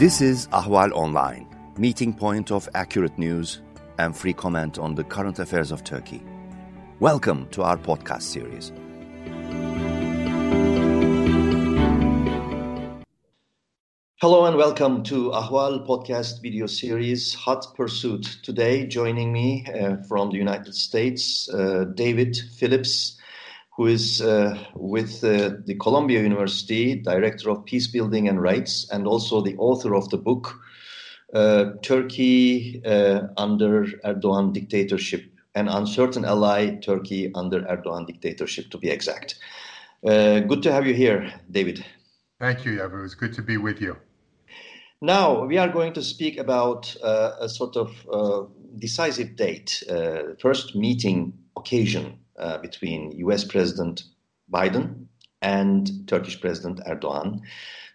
This is Ahval Online, meeting point of accurate news and free comment on the current affairs of Turkey. Welcome to our podcast series. Hello and welcome to Ahval podcast video series Hot Pursuit. Today, joining me uh, from the United States, uh, David Phillips, who is uh, with uh, the Columbia University, Director of Peace Building and Rights, and also the author of the book uh, Turkey uh, Under Erdogan Dictatorship, an uncertain ally, Turkey under Erdogan dictatorship, to be exact. good to have you here, David. Thank you, Yavuz. It's good to be with you. Now, we are going to speak about uh, a sort of uh, decisive date, uh, first meeting occasion uh, between US President Biden and Turkish President Erdogan,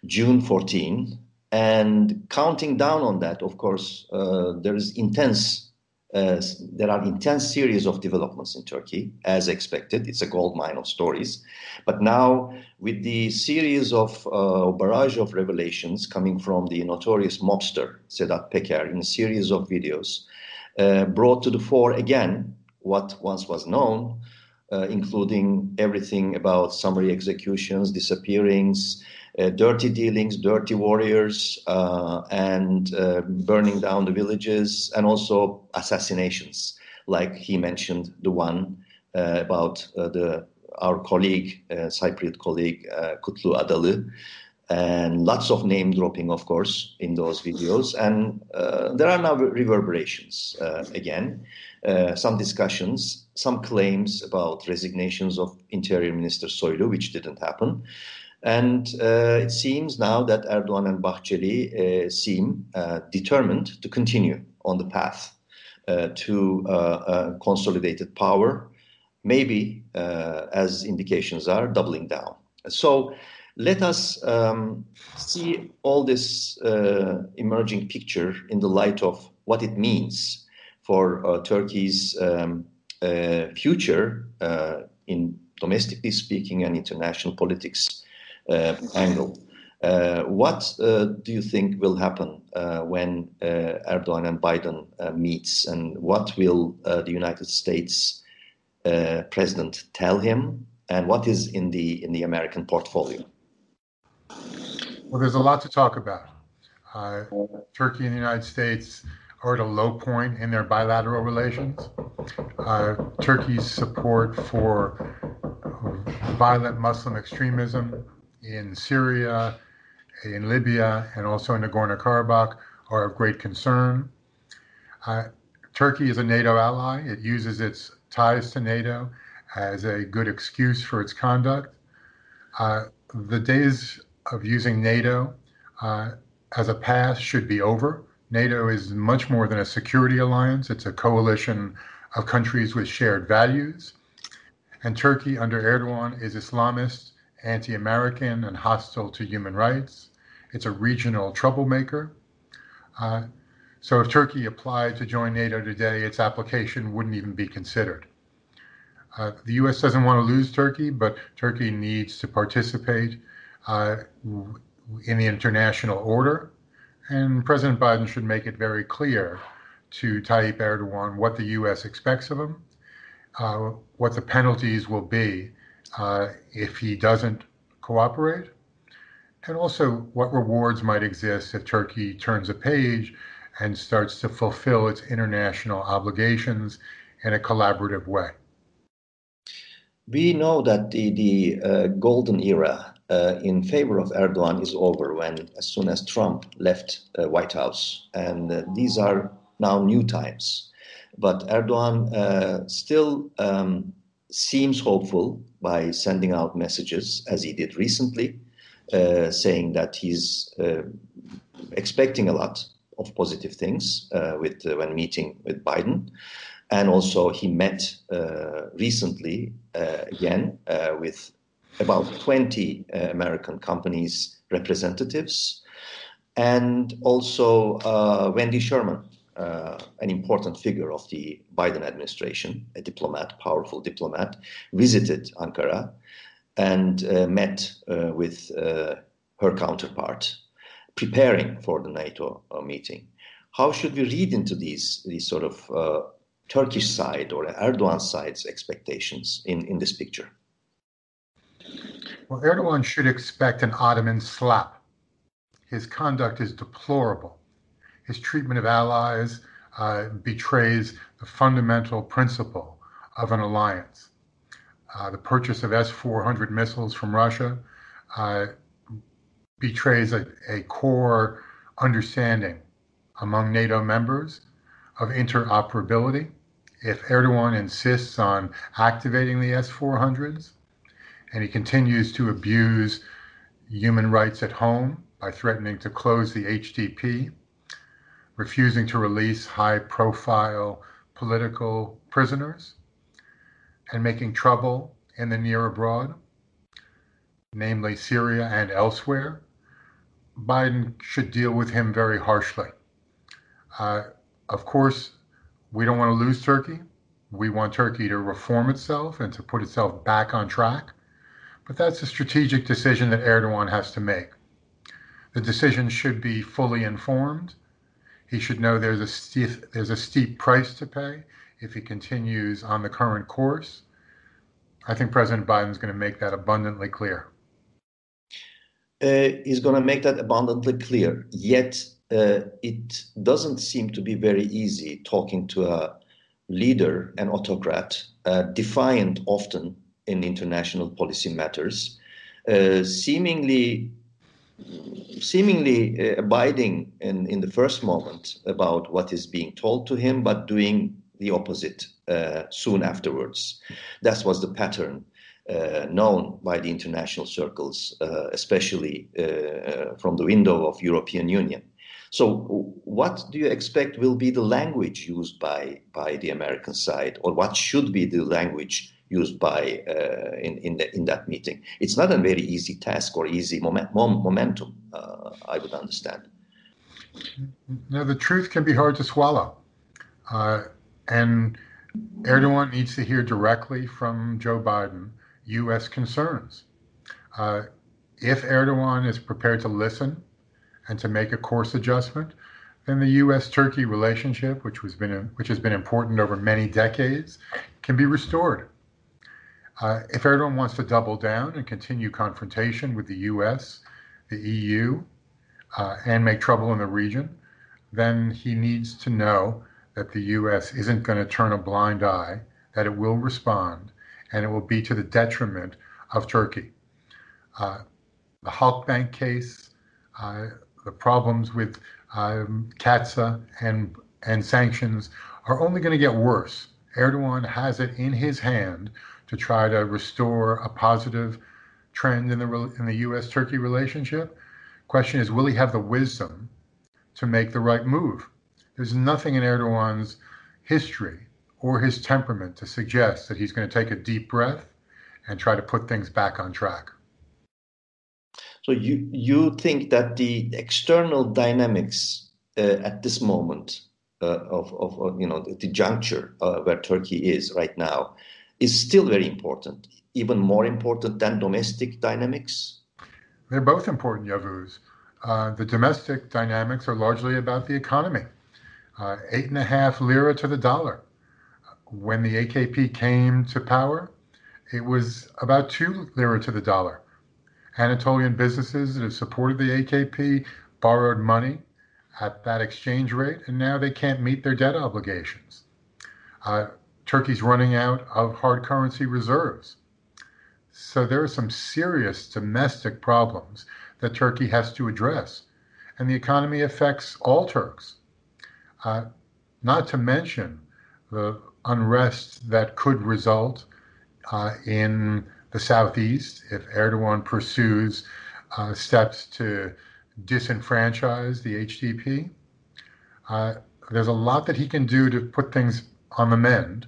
June 14. And counting down on that, of course, uh, there is intense uh, there are intense series of developments in Turkey, as expected. It's a gold mine of stories. But now, with the series of uh, barrage of revelations coming from the notorious mobster Sedat Peker in a series of videos, uh, brought to the fore again what once was known, uh, including everything about summary executions, disappearings, uh, dirty dealings, dirty warriors, uh, and uh, burning down the villages, and also assassinations, like he mentioned the one uh, about uh, the our colleague, Cypriot colleague Kutlu Adalı, and lots of name dropping, of course, in those videos. And there are now reverberations again, some discussions, some claims about resignations of Interior Minister Soylu, which didn't happen. And uh, it seems now that Erdogan and Bahçeli uh, seem uh, determined to continue on the path uh, to uh, uh, consolidated power, maybe, as indications are, doubling down. So let us um, see all this emerging picture in the light of what it means for Turkey's um, future in domestically speaking and international politics uh, angle. Uh, what uh, do you think will happen when Erdogan and Biden meets, and what will the United States president tell him, and what is in the in the American portfolio? Well, there's a lot to talk about. Uh, Turkey and the United States are at a low point in their bilateral relations. Uh, Turkey's support for violent Muslim extremism in Syria, in Libya, and also in Nagorno Karabakh are of great concern. Uh, Turkey is a NATO ally. It uses its ties to NATO as a good excuse for its conduct. Uh, the days of using NATO uh, as a pass should be over. NATO is much more than a security alliance, it's a coalition of countries with shared values. And Turkey, under Erdogan, is Islamist anti American, and hostile to human rights. It's a regional troublemaker. Uh, so if Turkey applied to join NATO today, its application wouldn't even be considered. Uh, the U.S. doesn't want to lose Turkey, but Turkey needs to participate uh, in the international order. And President Biden should make it very clear to Tayyip Erdogan what the U.S. expects of him, uh, what the penalties will be uh, if he doesn't cooperate, and also what rewards might exist if Turkey turns a page and starts to fulfill its international obligations in a collaborative way. We know that the, the uh, golden era uh, in favor of Erdogan is over when, as soon as Trump left uh, White House, and uh, these are now new times. But Erdogan uh, still um, seems hopeful by sending out messages, as he did recently, uh, saying that he's uh, expecting a lot of positive things uh, with uh, when meeting with Biden, and also he met uh, recently uh, again with about 20 American companies representatives, and also Wendy Sherman, uh, an important figure of the Biden administration, a diplomat, powerful diplomat, visited Ankara and uh, met uh, with uh, her counterpart, preparing for the NATO uh, meeting. How should we read into these these sort of uh, Turkish side or Erdogan side's expectations in, in this picture? Well, Erdogan should expect an Ottoman slap. His conduct is deplorable. His treatment of allies uh, betrays the fundamental principle of an alliance. Uh, the purchase of S 400 missiles from Russia uh, betrays a, a core understanding among NATO members of interoperability. If Erdogan insists on activating the S 400s and he continues to abuse human rights at home by threatening to close the HDP, refusing to release high profile political prisoners, and making trouble in the near abroad, namely Syria and elsewhere, Biden should deal with him very harshly. Uh, of course, we don't want to lose Turkey. We want Turkey to reform itself and to put itself back on track. But that's a strategic decision that Erdogan has to make. The decision should be fully informed. He should know there's a steep, there's a steep price to pay if he continues on the current course. I think President Biden is going to make that abundantly clear. Uh, he's going to make that abundantly clear. Yet uh, it doesn't seem to be very easy talking to a leader, an autocrat, uh, defiant often in international policy matters, uh, seemingly seemingly uh, abiding in, in the first moment about what is being told to him, but doing the opposite uh, soon afterwards. That was the pattern uh, known by the international circles, uh, especially uh, from the window of European Union. So, what do you expect will be the language used by by the American side, or what should be the language used by uh, in in, the, in, that meeting? It's not a very easy task or easy moment, momentum. Uh, I would understand. Now, the truth can be hard to swallow, uh, and Erdogan needs to hear directly from Joe Biden U.S. concerns. Uh, if Erdogan is prepared to listen and to make a course adjustment, then the U.S.-Turkey relationship, which been which has been important over many decades, can be restored. Uh, if Erdogan wants to double down and continue confrontation with the U.S., the EU, uh, and make trouble in the region, then he needs to know that the U.S. isn't going to turn a blind eye, that it will respond, and it will be to the detriment of Turkey. Uh, the Halkbank case, uh, the problems with um, CAATSA and and sanctions are only going to get worse. Erdogan has it in his hand to try to restore a positive trend in the in the U.S.-Turkey relationship. Question is, will he have the wisdom to make the right move? There's nothing in Erdogan's history or his temperament to suggest that he's going to take a deep breath and try to put things back on track. So you you think that the external dynamics uh, at this moment of, of, of, you know the juncture uh, where Turkey is right now is still very important, even more important than domestic dynamics. They're both important, Yavuz. Uh, the domestic dynamics are largely about the economy. Uh, eight and a half lira to the dollar when the AKP came to power, it was about two lira to the dollar. Anatolian businesses that have supported the AKP borrowed money at that exchange rate, and now they can't meet their debt obligations. Uh, Turkey's running out of hard currency reserves. So there are some serious domestic problems that Turkey has to address. And the economy affects all Turks. Uh, not to mention the unrest that could result uh, in the southeast if Erdogan pursues uh, steps to disenfranchise the HDP. Uh, there's a lot that he can do to put things on the mend,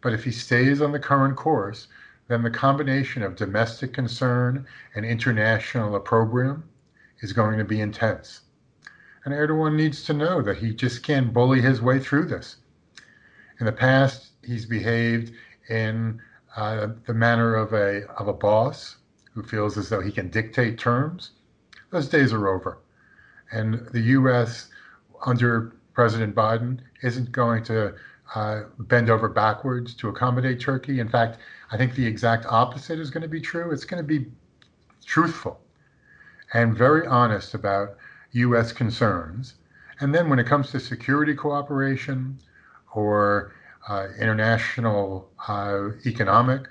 but if he stays on the current course, then the combination of domestic concern and international opprobrium is going to be intense. And Erdogan needs to know that he just can't bully his way through this. In the past, he's behaved in uh, the manner of a of a boss who feels as though he can dictate terms. Those days are over. And the U.S. under President Biden isn't going to uh, bend over backwards to accommodate Turkey. In fact, I think the exact opposite is going to be true. It's going to be truthful and very honest about U.S. concerns. And then when it comes to security cooperation or uh, international uh, economic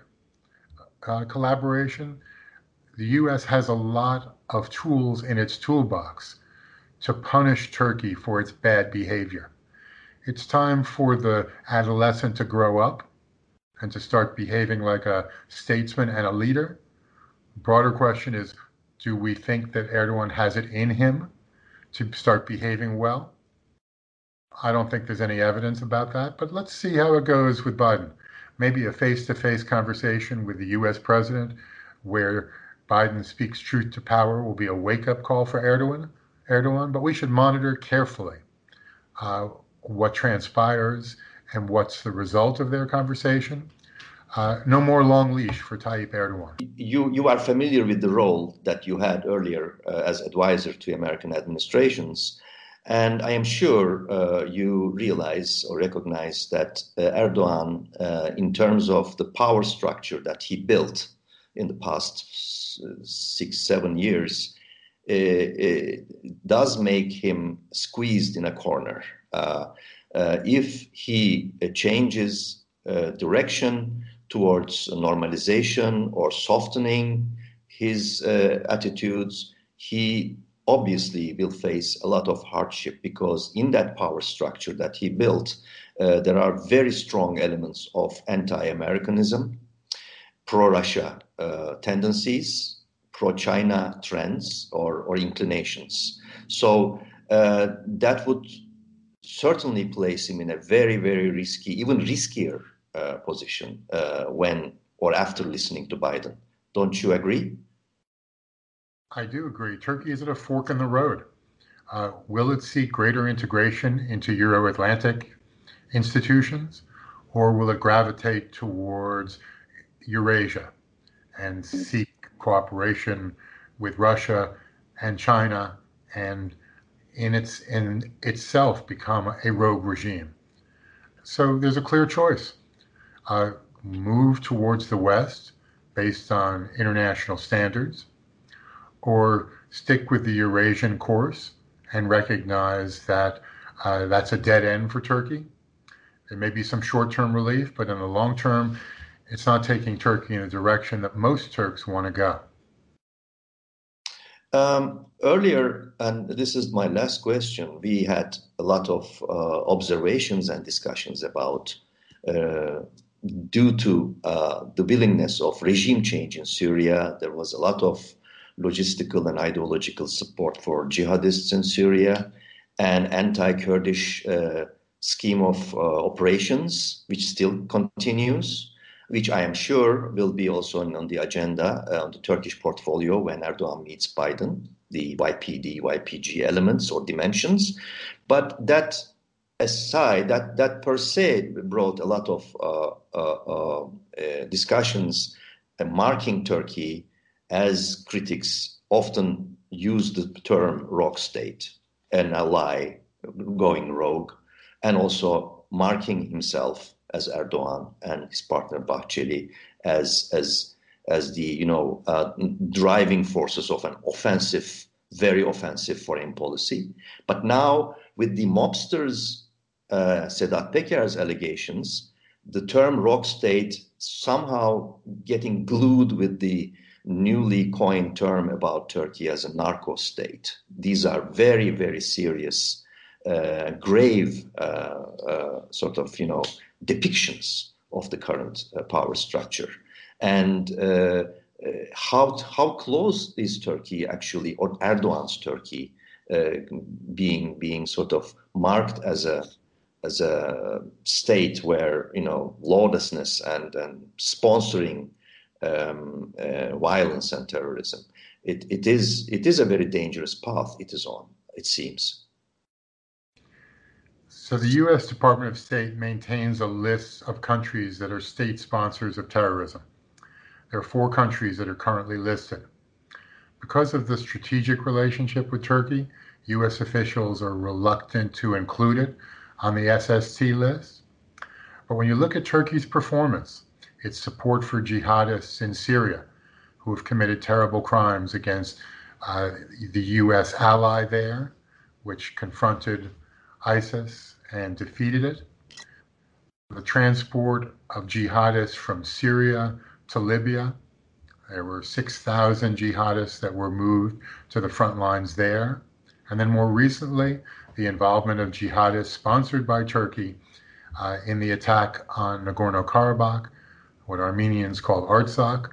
uh, collaboration, the U.S. has a lot of tools in its toolbox to punish Turkey for its bad behavior. It's time for the adolescent to grow up and to start behaving like a statesman and a leader. Broader question is do we think that Erdogan has it in him to start behaving well? I don't think there's any evidence about that, but let's see how it goes with Biden. Maybe a face to face conversation with the US president where Biden speaks truth to power will be a wake up call for Erdogan, Erdogan, but we should monitor carefully uh, what transpires and what's the result of their conversation. Uh, no more long leash for Tayyip Erdogan. You, you are familiar with the role that you had earlier uh, as advisor to American administrations. And I am sure uh, you realize or recognize that uh, Erdogan, uh, in terms of the power structure that he built in the past six, seven years, uh, uh, does make him squeezed in a corner. Uh, if he changes direction towards normalization or softening his attitudes, he obviously will face a lot of hardship because in that power structure that he built, uh, there are very strong elements of anti-Americanism, pro-Russia uh, tendencies, pro-China trends or, or inclinations. So uh, that would certainly place him in a very, very risky, even riskier uh, position uh, when or after listening to Biden. Don't you agree? I do agree. Turkey is at a fork in the road. Uh, will it seek greater integration into Euro Atlantic institutions, or will it gravitate towards Eurasia and seek cooperation with Russia and China and in its in itself become a rogue regime. So there's a clear choice: uh, move towards the West based on international standards, or stick with the Eurasian course and recognize that uh, that's a dead end for Turkey. There may be some short-term relief, but in the long term, it's not taking Turkey in a direction that most Turks want to go. Um, earlier, and this is my last question, we had a lot of uh, observations and discussions about, uh, due to uh, the willingness of regime change in Syria, there was a lot of logistical and ideological support for jihadists in Syria and anti Kurdish uh, scheme of uh, operations, which still continues which I am sure will be also on, the agenda uh, on the Turkish portfolio when Erdogan meets Biden, the YPD, YPG elements or dimensions. But that aside, that, that per se brought a lot of uh, uh, uh, uh discussions marking Turkey as critics often use the term rogue state, an ally going rogue, and also marking himself as Erdogan and his partner Bahçeli as as as the you know uh, driving forces of an offensive, very offensive foreign policy. But now with the mobsters, uh, Sedat Peker's allegations, the term rogue state somehow getting glued with the newly coined term about Turkey as a narco state. These are very, very serious, uh, grave uh, uh, sort of, you know, depictions of the current uh, power structure. And uh, uh, how, how close is Turkey actually, or Erdogan's Turkey, being, being sort of marked as a as a state where you know lawlessness and, and sponsoring um, uh, violence and terrorism. It, it is it is a very dangerous path it is on. It seems. So the U.S. Department of State maintains a list of countries that are state sponsors of terrorism. There are four countries that are currently listed. Because of the strategic relationship with Turkey, U.S. officials are reluctant to include it on the SST list. But when you look at Turkey's performance, its support for jihadists in Syria who have committed terrible crimes against uh, the U.S. ally there, which confronted ISIS and defeated it, the transport of jihadists from Syria to Libya. There were 6,000 jihadists that were moved to the front lines there. And then more recently, the involvement of jihadists sponsored by Turkey uh, in the attack on Nagorno Karabakh, what Armenians call Artsakh.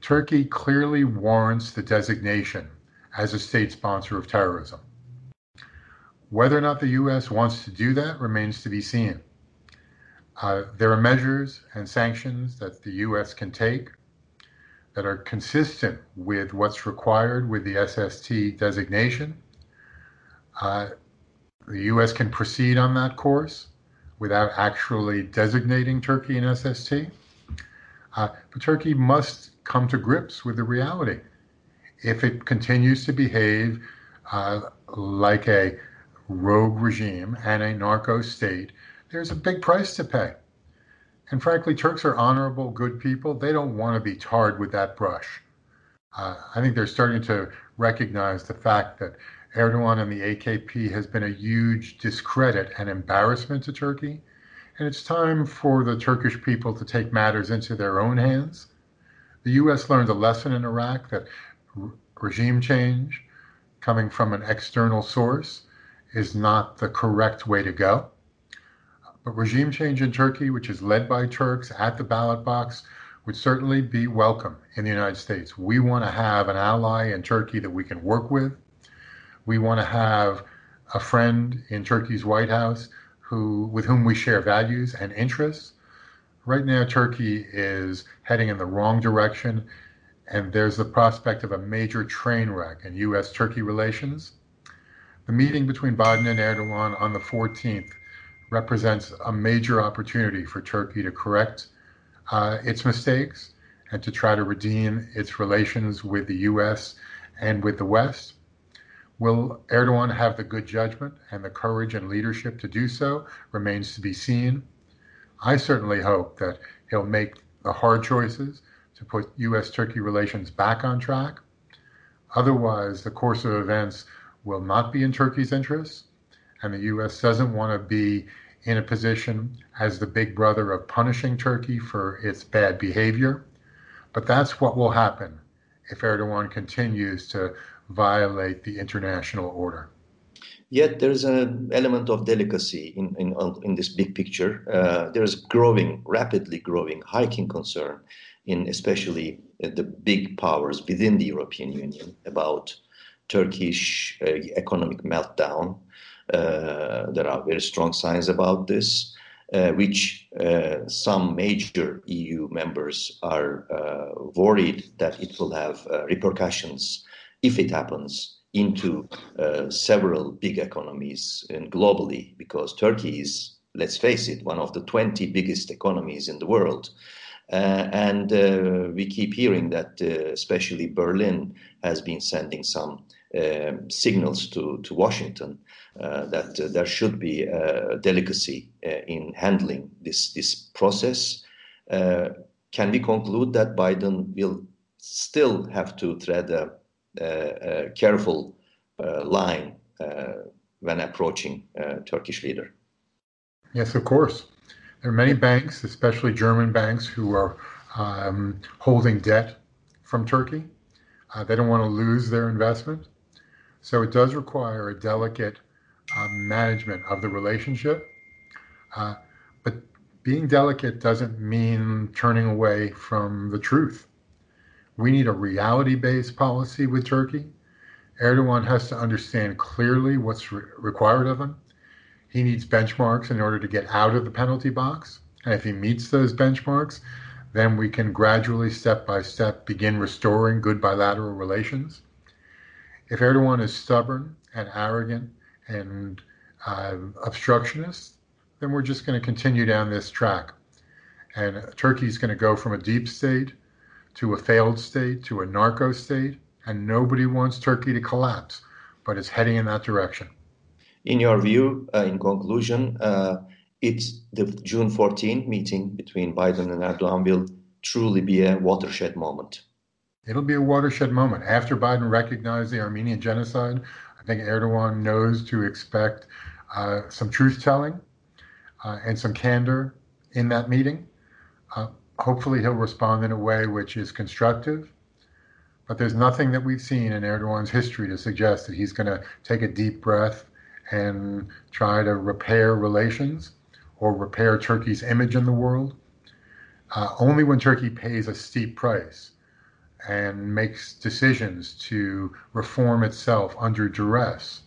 Turkey clearly warrants the designation as a state sponsor of terrorism. Whether or not the U.S. wants to do that remains to be seen. Uh, there are measures and sanctions that the U.S. can take that are consistent with what's required with the SST designation uh, the U.S. can proceed on that course without actually designating Turkey an SST. Uh, but Turkey must come to grips with the reality. If it continues to behave uh, like a rogue regime and a narco state, there's a big price to pay. And frankly, Turks are honorable, good people. They don't want to be tarred with that brush. Uh, I think they're starting to recognize the fact that Erdogan and the AKP has been a huge discredit and embarrassment to Turkey. And it's time for the Turkish people to take matters into their own hands. The U.S. learned a lesson in Iraq that regime change coming from an external source is not the correct way to go. But regime change in Turkey, which is led by Turks at the ballot box, would certainly be welcome in the United States. We want to have an ally in Turkey that we can work with we want to have a friend in Turkey's White House who, with whom we share values and interests. Right now, Turkey is heading in the wrong direction, and there's the prospect of a major train wreck in U.S. Turkey relations. The meeting between Biden and Erdogan on the 14th represents a major opportunity for Turkey to correct uh, its mistakes and to try to redeem its relations with the U.S. and with the West. Will Erdogan have the good judgment and the courage and leadership to do so remains to be seen. I certainly hope that he'll make the hard choices to put U.S. Turkey relations back on track. Otherwise, the course of events will not be in Turkey's interests, and the U.S. doesn't want to be in a position as the big brother of punishing Turkey for its bad behavior. But that's what will happen if Erdogan continues to violate the international order. Yet there's an element of delicacy in, in, in this big picture. Uh, there's growing, rapidly growing, hiking concern in especially the big powers within the European Union about Turkish uh, economic meltdown. Uh, there are very strong signs about this, uh, which uh, some major EU members are uh, worried that it will have repercussions if it happens, into uh, several big economies and globally, because Turkey is, let's face it, one of the 20 biggest economies in the world. Uh, and uh, we keep hearing that, uh, especially Berlin has been sending some um, signals to, to Washington uh, that uh, there should be a delicacy in handling this, this process. can we conclude that Biden will still have to tread a a careful uh, line uh, when approaching Turkish leader. Yes, of course. There are many banks, especially German banks, who are um, holding debt from Turkey. Uh, they don't want to lose their investment. So it does require a delicate uh, management of the relationship. Uh, but being delicate doesn't mean turning away from the truth. We need a reality based policy with Turkey. Erdogan has to understand clearly what's re- required of him. He needs benchmarks in order to get out of the penalty box. And if he meets those benchmarks, then we can gradually, step by step, begin restoring good bilateral relations. If Erdogan is stubborn and arrogant and uh, obstructionist, then we're just going to continue down this track. And Turkey is going to go from a deep state to a failed state, to a narco state, and nobody wants Turkey to collapse. but it's heading in that direction. In your view, uh, in conclusion, uh, it's the June 14 meeting between Biden and Erdogan will truly be a watershed moment. It'll be a watershed moment. After Biden recognized the Armenian genocide, I think Erdogan knows to expect uh, some truth telling uh, and some candor in that meeting. Uh, hopefully, he'll respond in a way which is constructive. But there's nothing that we've seen in Erdogan's history to suggest that he's going to take a deep breath and try to repair relations or repair Turkey's image in the world. Uh, only when Turkey pays a steep price and makes decisions to reform itself under duress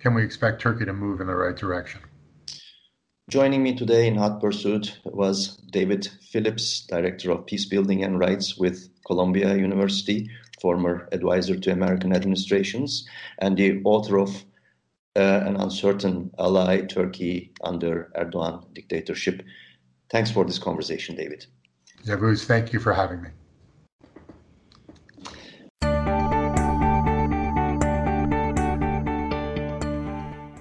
can we expect Turkey to move in the right direction. Joining me today in Hot Pursuit was David Phillips, Director of Peace Building and Rights with Columbia University, former advisor to American administrations, and the author of uh, An Uncertain Ally Turkey under Erdogan Dictatorship. Thanks for this conversation, David. Yavuz, thank you for having me.